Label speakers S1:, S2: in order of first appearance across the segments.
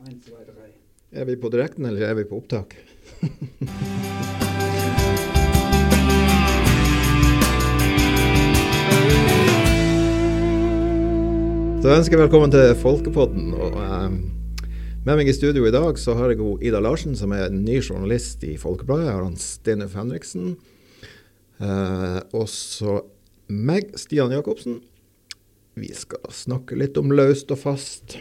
S1: Er vi på direkten, eller er vi på opptak? Så ønsker jeg velkommen til Folkepodden. Og, eh, med meg i studio i dag så har jeg hun Ida Larsen, som er ny journalist i Folkebladet. Jeg har han Steinulf Henriksen. Eh, og så meg, Stian Jacobsen. Vi skal snakke litt om løst og fast.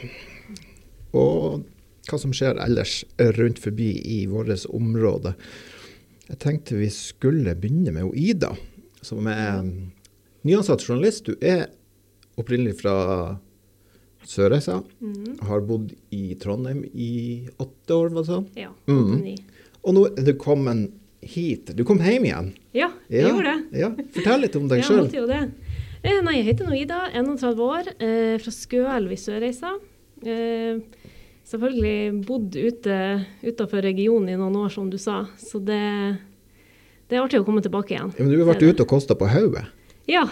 S1: Og hva som skjer ellers rundt forbi i vårt område. Jeg tenkte vi skulle begynne med Ida, som er nyansatt journalist. Du er opprinnelig fra Sørreisa.
S2: Mm.
S1: Har bodd i Trondheim i åtte år, var det sånn?
S2: Ja. Mm.
S1: Og nå er du kommet hit. Du kom hjem igjen.
S2: Ja, jeg
S1: Ja,
S2: gjorde det.
S1: Ja. Fortell litt om deg
S2: Jeg
S1: sjøl.
S2: måtte jo det. Eh, nei, jeg heter nå Ida, 31 år, eh, fra Skøelv i Sørreisa. Eh, selvfølgelig bodd ute utenfor regionen i noen år, som du sa. Så det, det er artig å komme tilbake igjen.
S1: Ja, men du har vært ute og kosta på hodet,
S2: Ja,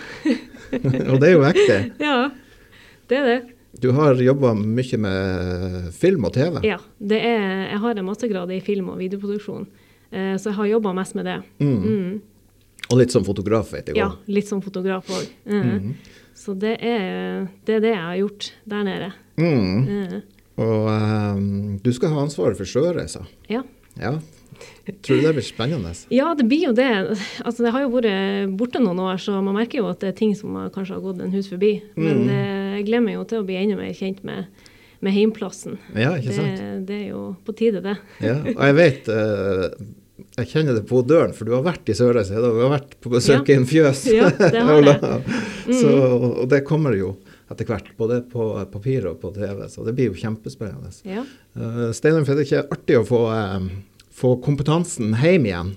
S1: og det er jo ekte.
S2: ja. Det er det.
S1: Du har jobba mye med film og TV.
S2: Ja, det er, jeg har en mastergrad i film og videoproduksjon, eh, så jeg har jobba mest med det.
S1: Mm.
S2: Mm.
S1: Og litt som fotograf, vet jeg
S2: Ja, litt som fotograf òg.
S1: Mhm.
S2: Så det er, det er det jeg har gjort der nede.
S1: Mm.
S2: Eh,
S1: Og um, du skal ha ansvaret for sjøreiser.
S2: ja.
S1: Ja. Tror du det blir spennende?
S2: ja, det blir jo det. Altså, det har jo vært borte noen år, så man merker jo at det er ting som kanskje har gått en hus forbi. Men
S1: Mm.
S2: jeg gleder meg jo til å bli enda mer kjent med, med heimplassen.
S1: Ja, ikke sant?
S2: det er jo på tide, det.
S1: Ja. Og jeg vet eh, Jeg kjenner det på døren, for du har vært i Sørreisa. Du har vært på besøk
S2: Ja.
S1: i en fjøs.
S2: Ja, det har jeg. Mm.
S1: Så, og det kommer jo etter hvert, både på papir og på TV. Så det blir jo kjempespennende.
S2: Ja.
S1: Uh, Steinar, er det ikke artig å få, uh, få kompetansen hjem igjen?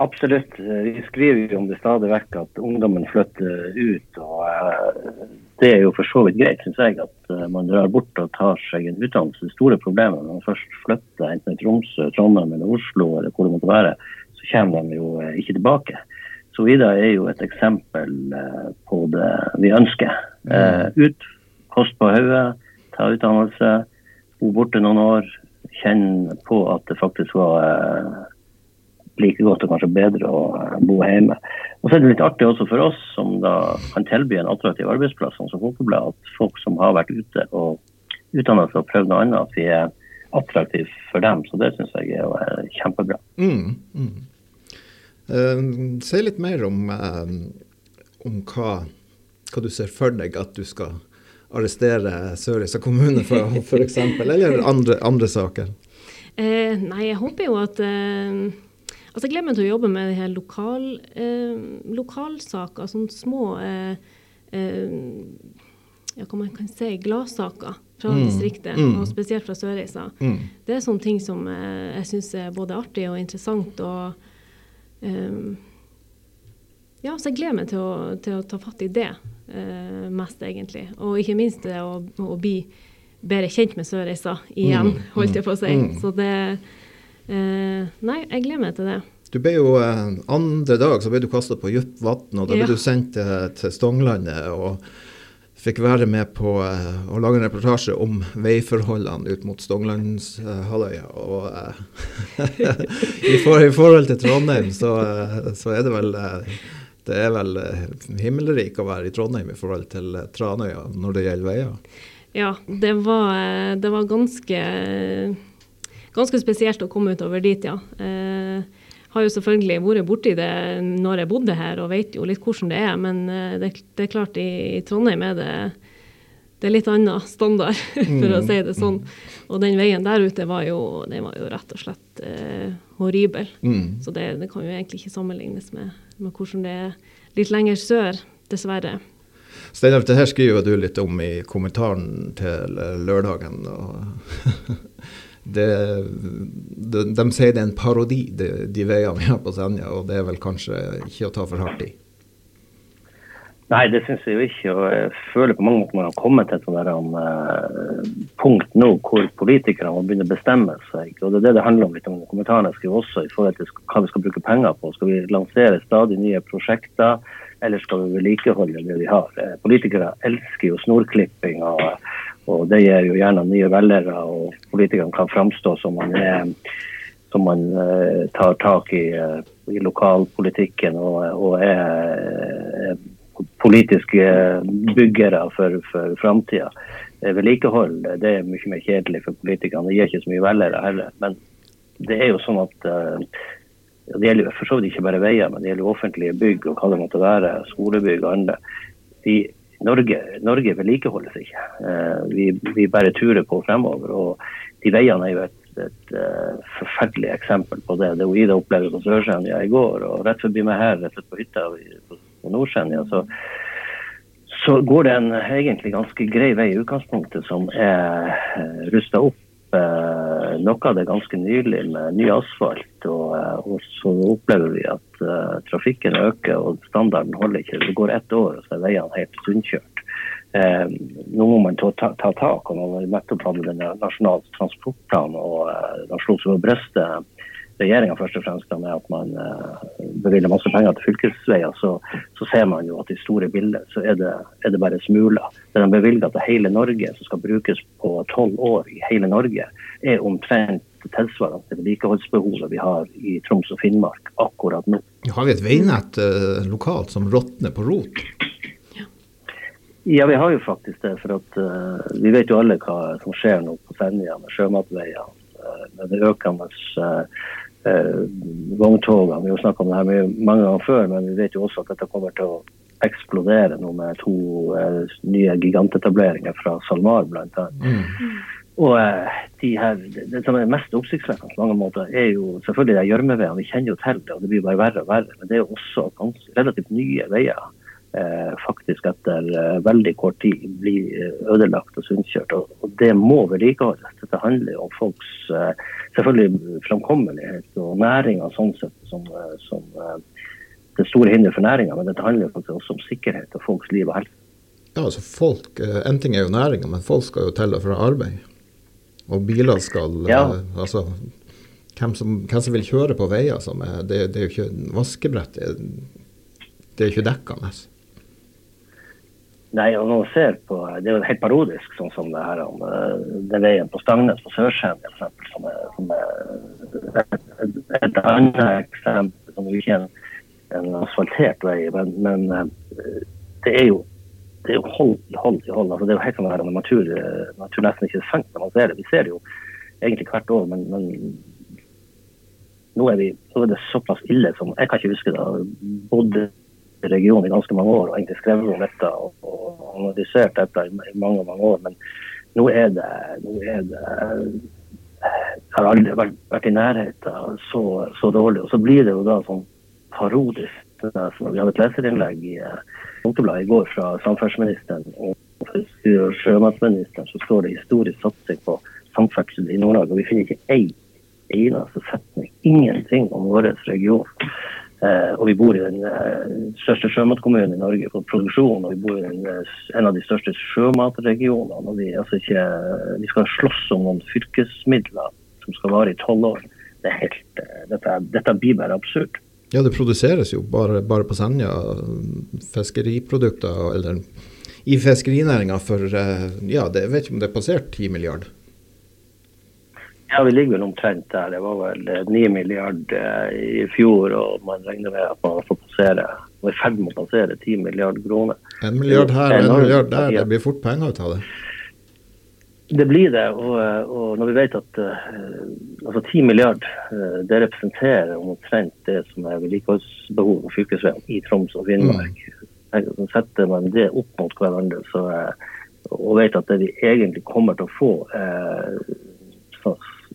S3: Absolutt. Vi skriver jo om det stadig vekk at ungdommen flytter ut. og eh, Det er jo for så vidt greit, syns jeg, at eh, man drar bort og tar seg en utdannelse. Det store problemet når man først flytter enten til Tromsø, Trondheim eller Oslo, eller hvor det måtte være, så kommer de jo eh, ikke tilbake. Så Ida er jo et eksempel eh, på det vi ønsker. Mm. Ut, kost på hodet, ta utdannelse, bo borte noen år, kjenne på at det faktisk var like godt og kanskje bedre å eh, bo hjemme. Og så er det litt artig også for oss som da kan tilby en attraktiv arbeidsplass, som Folkebladet, at folk som har vært ute og utdanna seg og prøvd noe annet, at vi er attraktive for dem. Så det syns jeg er eh, kjempebra.
S1: Mm, mm. Uh, si litt mer om, uh, om hva, hva du ser for deg at du skal arrestere Sørreisa kommune for, f.eks., eller andre, andre saker.
S2: Uh, nei, jeg håper jo at Altså, jeg gleder meg til å jobbe med de her lokal, eh, lokalsaker, sånne små eh, eh, ja, hva man kan si, gladsaker fra
S1: Mm,
S2: distriktet,
S1: mm.
S2: og spesielt fra Sørreisa.
S1: Mm.
S2: Det er sånne ting som eh, jeg syns er både artig og interessant. og eh, ja, så jeg gleder meg til å, til å ta fatt i det eh, mest, egentlig. Og ikke minst det å, å bli bedre kjent med Sørreisa igjen,
S1: Mm,
S2: holdt jeg på å si.
S1: mm.
S2: Så det Nei, jeg gleder meg til det.
S1: Du ble jo eh, Andre dag så ble du kasta på dypt vann, og da ble
S2: Ja.
S1: du sendt til, til Stonglandet og fikk være med på eh, å lage en reportasje om veiforholdene ut mot Stonglandshalvøya. Og eh, i, for, i forhold til Trondheim så, eh, så er det vel eh, det er vel eh, himmelrik å være i Trondheim i forhold til eh, Tranøya når det gjelder veier.
S2: Ja, det var, eh, det var ganske, ganske spesielt å komme utover dit, ja. Eh, har jo selvfølgelig vært borti det når jeg bodde her, og vet jo litt hvordan det er. Men eh, det, det er klart, i, i Trondheim er det, det er litt annen standard, for å
S1: Mm.
S2: si det sånn. Og den veien der ute var jo, var jo rett og slett eh, horribel.
S1: Mm.
S2: Så det, det kan jo egentlig ikke sammenlignes med, med hvordan det er litt lenger sør, dessverre.
S1: Steinar, det her skriver du litt om i kommentaren til eh, lørdagen. og det, de, de sier det er en parodi, de, de veiene vi har på Senja, og det er vel kanskje ikke å ta for hardt i.
S3: Nei, det syns jeg jo ikke. Og jeg føler på mange måter man har kommet til et sånt eh, punkt nå hvor politikere må begynne å bestemme seg. Og det er det det handler om litt om kommentarene. Jeg skriver også i forhold til hva vi skal bruke penger på. Skal vi lansere stadig nye prosjekter, eller skal vi vedlikeholde det vi har? Eh, Politikere elsker jo snorklipping og, Og det gir jo gjerne nye velgere, og politikerne kan framstå som man, er, som man uh, tar tak i, uh, i lokalpolitikken og, og er uh, politiske byggere for, for framtida. Vedlikehold det er mye mer kjedelig for politikerne. Det gir ikke så mye velgere heller. Men det er jo sånn at det gjelder for så vidt ikke bare veier, men det gjelder offentlige bygg og hva det måtte være, skolebygg og andre. De, Norge, Norge vedlikeholdes ikke. Uh, vi, vi, bare turer på fremover. Og de veiene er jo et, et uh, forferdelig eksempel på det. Det Ida opplevde på Sør-Senja i går, og rett forbi meg her, rett på hytta på, Nord-Senja, så, så, går det en egentlig ganske grei vei i utgangspunktet, som er uh, rusta opp noe av det ganske nylig med ny asfalt. Og, uh, og så opplever vi at uh, trafikken øker og standarden holder ikke. Det går ett år, og så er veiene helt sunnkjørt. nå må man ta, ta, ta tak. og Når vi nettopp hadde den nasjonale transportplanen og uh, brystet regjeringa først og fremst med at man uh, bevilger masse penger til fylkesveier, så, så, ser man jo at i store bilder så er det, er det bare smuler. Det de bevilger til hele Norge, som skal brukes på tolv år i hele Norge, er omtrent tilsvarende til vedlikeholdsbehovet vi har i Troms og Finnmark akkurat nå.
S1: Har vi et veinett eh, lokalt som råtner på rot?
S3: Ja, vi har jo faktisk det. For at uh, vi vet jo alle hva som skjer nå på Senja med sjømatveiene. med det økende eh, vogntogene. Vi har snakka om det her mange ganger før, men vi vet jo også at dette kommer til å eksplodere nå med to eh, nye gigantetableringer fra SalMar bl.a. Mm. Og eh, de her, det som er mest oppsiktsvekkende på mange måter, er jo selvfølgelig de gjørmeveiene. Vi kjenner jo til det, og det blir bare verre og verre. Men det er jo også ganske, relativt nye veier faktisk etter eh, veldig kort tid blir eh, ødelagt og sundkjørt. Og, det må vedlikeholdes. Dette handler jo om folks eh, selvfølgelig framkommelighet og næringa sånn sett som, eh, som eh, det store hinder for næringa, men dette handler faktisk også om sikkerhet og folks liv og helse.
S1: Ja, altså folk, En ting er jo næringa, men folk skal jo til og fra arbeid. Og biler skal ja. altså, hvem som, hvem som, vil kjøre på veier som er Det, det er jo ikke vaskebrett. Det, det er ikke dekkende.
S3: Nei, og når man ser på, Det er jo helt parodisk, sånn som det her om eh, den veien på Stangnes på Sørskjeen f.eks. Som, er, som er et, et, annet eksempel som ikke er en, en asfaltert vei. Men, men, eh, det er jo det er jo hold, i hold. Altså, det er jo helt sånn her, natur, natur nesten ikke sant når man ser det. Vi ser det jo egentlig hvert år, men, men nå, er vi, nå er det såpass ille som Jeg kan ikke huske det. Både regionen i ganske mange år og egentlig skrevet om dette og, og analysert dette i, mange mange år. Men nå er det, nå er det har aldri vært, vært i nærheten så, så, dårlig. Og så blir det jo da sånn parodisk. Vi hadde et leserinnlegg i Punkebladet i går fra samferdselsministeren og sjømannsministeren så står det historisk satsing på samferdsel i Nord-Norge. Og vi finner ikke ei eneste setning, ingenting om vår region. Eh, og vi bor i den eh, største sjømatkommunen i Norge på produksjon. Og vi bor i den, eh, en av de største sjømatregionene. og vi, altså ikke, vi, skal slåss om noen fylkesmidler som skal vare i tolv år. Det helt, dette, dette, blir bare absurd.
S1: Ja, det produseres jo bare, bare på Senja fiskeriprodukter eller i fiskerinæringa for ja, det, jeg vet ikke om det er passert 10 milliarder.
S3: Ja, vi ligger vel omtrent der. Det var vel 9 eh, milliarder eh, i fjor, og man regner med at man får passere er i ferd med å passere 10 milliarder kroner.
S1: En milliard her og en milliard der, det blir fort penger ut av det?
S3: Det blir det. Og, og når vi vet at altså 10 milliarder uh, det representerer omtrent det som er vedlikeholdsbehovet på fylkesveiene i Troms og Finnmark. Mm. Setter man det opp mot hverandre så, og vet at det vi egentlig kommer til å få,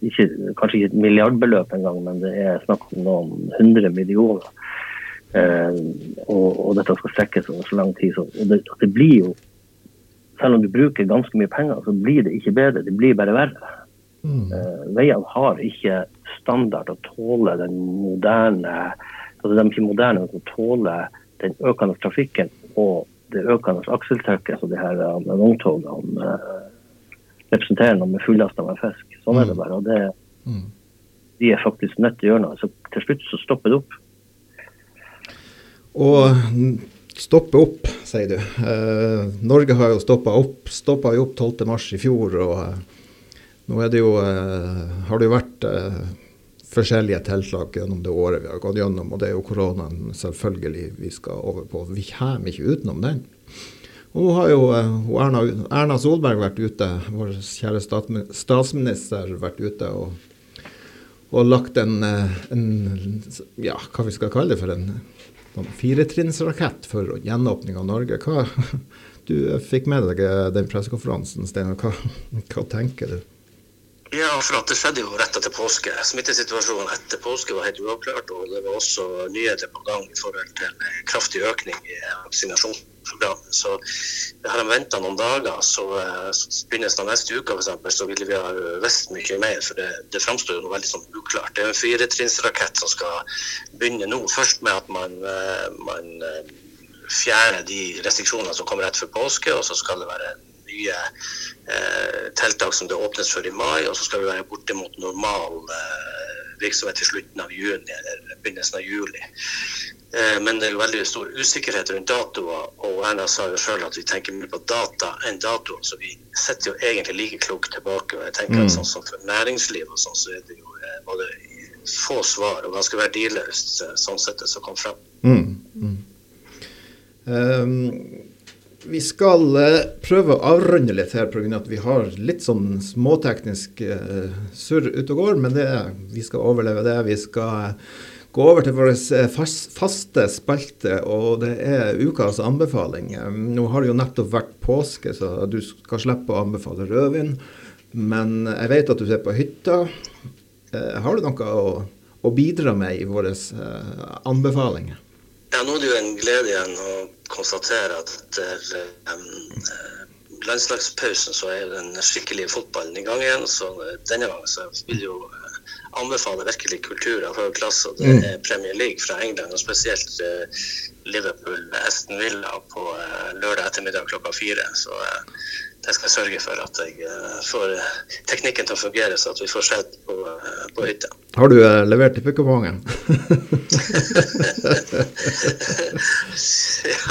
S3: ikke, kanskje ikke et milliardbeløp engang, men det er snakk om noen hundre millioner. Eh, og, og, dette skal strekkes over så lang tid. Så, det, det, blir jo Selv om du bruker ganske mye penger, så blir det ikke bedre. Det blir bare verre. Mm. Eh, veiene har ikke standard å tåle den moderne altså De er ikke moderne til å tåle den økende trafikken og det økende akseltrykket som de her eh, vogntogene eh, representerer noe med fullasta med fisk. Sånn er det mm. bare. og det, mm. De er faktisk nødt til å gjøre noe. Så til slutt så stopper det opp.
S1: Og stoppe opp, sier du. Eh, Norge har jo stoppa opp, stoppa jo opp 12.3 i fjor, og eh, nå er det jo, eh, har det jo vært eh, forskjellige tiltak gjennom det året vi har gått gjennom, og det er jo koronaen selvfølgelig vi skal over på. Vi kommer ikke utenom den. Nå har jo eh, Erna, Erna, Solberg vært ute, vår kjære statsminister, vært ute og, og lagt en, eh, en, ja, hva vi skal kalle det for en en firetrinnsrakett for gjenåpning av Norge. Hva, du fikk med deg den pressekonferansen, Steinar. Hva, hva tenker du?
S3: Ja, for at det skjedde jo rett etter påske. Smittesituasjonen etter påske var helt uavklart. Og det var også nyheter på gang i forhold til kraftig økning i vaksinasjonsprogrammet. Så har de venta noen dager, så, så begynnelsen av neste uke eksempel, så ville vi ha visst mye mer. For det, det framstår jo veldig sånn uklart. Det er en firetrinnsrakett som skal begynne nå. Først med at man, man fjerner de restriksjonene som kommer rett før påske, og så skal det være nye eh, tiltak som det åpnes for i mai, og så skal vi være bortimot normal eh, virksomhet til slutten av juni eller begynnelsen av juli. Eh, men det er jo veldig stor usikkerhet rundt datoer, og Erna sa jo sjøl at vi tenker mer på data enn datoer. Så vi sitter jo egentlig like klokt tilbake. og jeg tenker mm. at sånn som For næringslivet og sånn, så er det jo eh, både få svar og ganske verdiløst eh, sånn sett det som kom frem. Mm. Mm.
S1: Um, vi skal prøve å avrunde litt her pga. at vi har litt sånn småteknisk uh, surr ute og går. Men det, vi skal overleve det. Vi skal gå over til vår faste spalte, og det er ukas anbefaling. Nå har det jo nettopp vært påske, så du skal slippe å anbefale rødvin. Men jeg vet at du er på hytta. Uh, har du noe å, å, bidra med i våre uh, anbefalinger?
S3: Ja, nå er det jo en glede igjen å konstatere at etter um, landslagspausen så er den skikkelige fotballen i gang igjen. Så denne gangen så vil jo eh, anbefale virkelig kultur av høy klasse. Det mm. er Premier League fra England, og spesielt uh, Liverpool-Esten Villa på uh, lørdag ettermiddag klokka fire. Så uh, jeg skal sørge for at jeg uh, får teknikken til å fungere, så at vi får sett på, uh, på hytta.
S1: Har du levert tippekupongen?
S3: ja,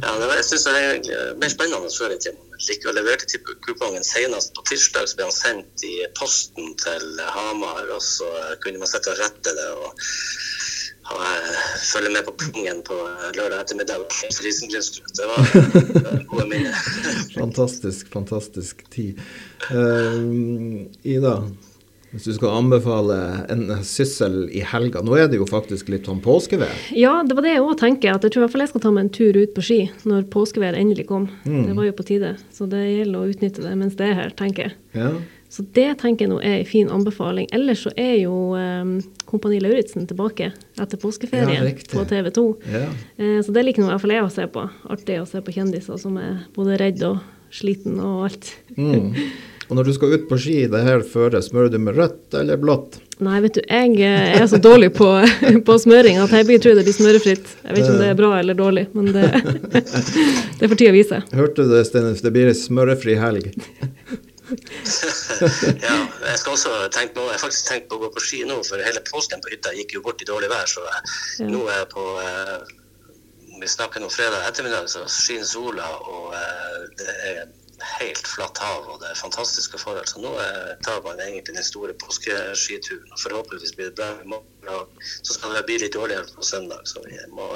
S3: ja, det jeg syns det er mer spennende før i tiden. Like å levere tippekupongen senest på tirsdag, så ble han sendt i posten til Hamar, og så kunne man sette og rette det. og og følge med på pungen på lørdag ettermiddag. Det var gode minner.
S1: fantastisk, fantastisk tid. Uh, Ida, hvis du skal anbefale en syssel i helga. Nå er det jo faktisk litt sånn påskevær.
S2: Ja, det var det jeg òg tenker. At jeg tror i hvert fall jeg skal ta meg en tur ut på ski når påskevær endelig kom. Mm. Det var jo på tide. Så det gjelder å utnytte det mens det er her, tenker jeg. Ja. Så det tenker jeg nå er en fin anbefaling. Ellers så er jo um, Kompani Lauritzen tilbake etter påskeferien ja, på TV 2. Ja. Uh, så det liker nå i hvert fall jeg å se på. Artig å se på kjendiser som er både redd og sliten og alt.
S1: Mm. Og når du skal ut på ski det her føret, smører du med rødt eller blått?
S2: Nei, vet du, jeg eh, er så dårlig på, på smøring at jeg blir tror det blir smørefritt. Jeg vet ikke om det er bra eller dårlig, men det, det tid å vise.
S1: Hørte du det, Stenis? Det blir ei smørefri helg.
S3: ja, jeg skal også tenke på, jeg har faktisk tenkt på å gå på ski nå, for hele påsken på hytta gikk jo bort i dårlig vær. Så jeg, ja. nå er jeg på eh, Vi snakker nå fredag ettermiddag, så skinner sola, og eh, det er helt flatt hav og det er fantastiske forhold. Så nå eh, tar man egentlig den store påskeskituren. og Forhåpentligvis blir det bra i morgen. Så skal det bli litt dårligere på søndag, så vi må,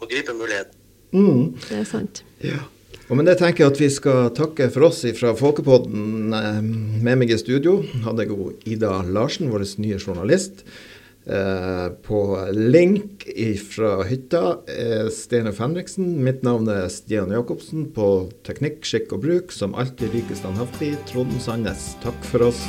S3: må gripe muligheten.
S2: Mm. Det er sant.
S1: Ja. Og med det tenker jeg at vi skal takke for oss fra Folkepodden. Eh, med meg i studio hadde jeg jo Ida Larsen, vår nye journalist. Eh, på link fra hytta er Steinar Fenriksen. Mitt navn er Stian Jacobsen. På teknikk, skikk og bruk, som alltid like standhaftig, Trond Sandnes. Takk for oss.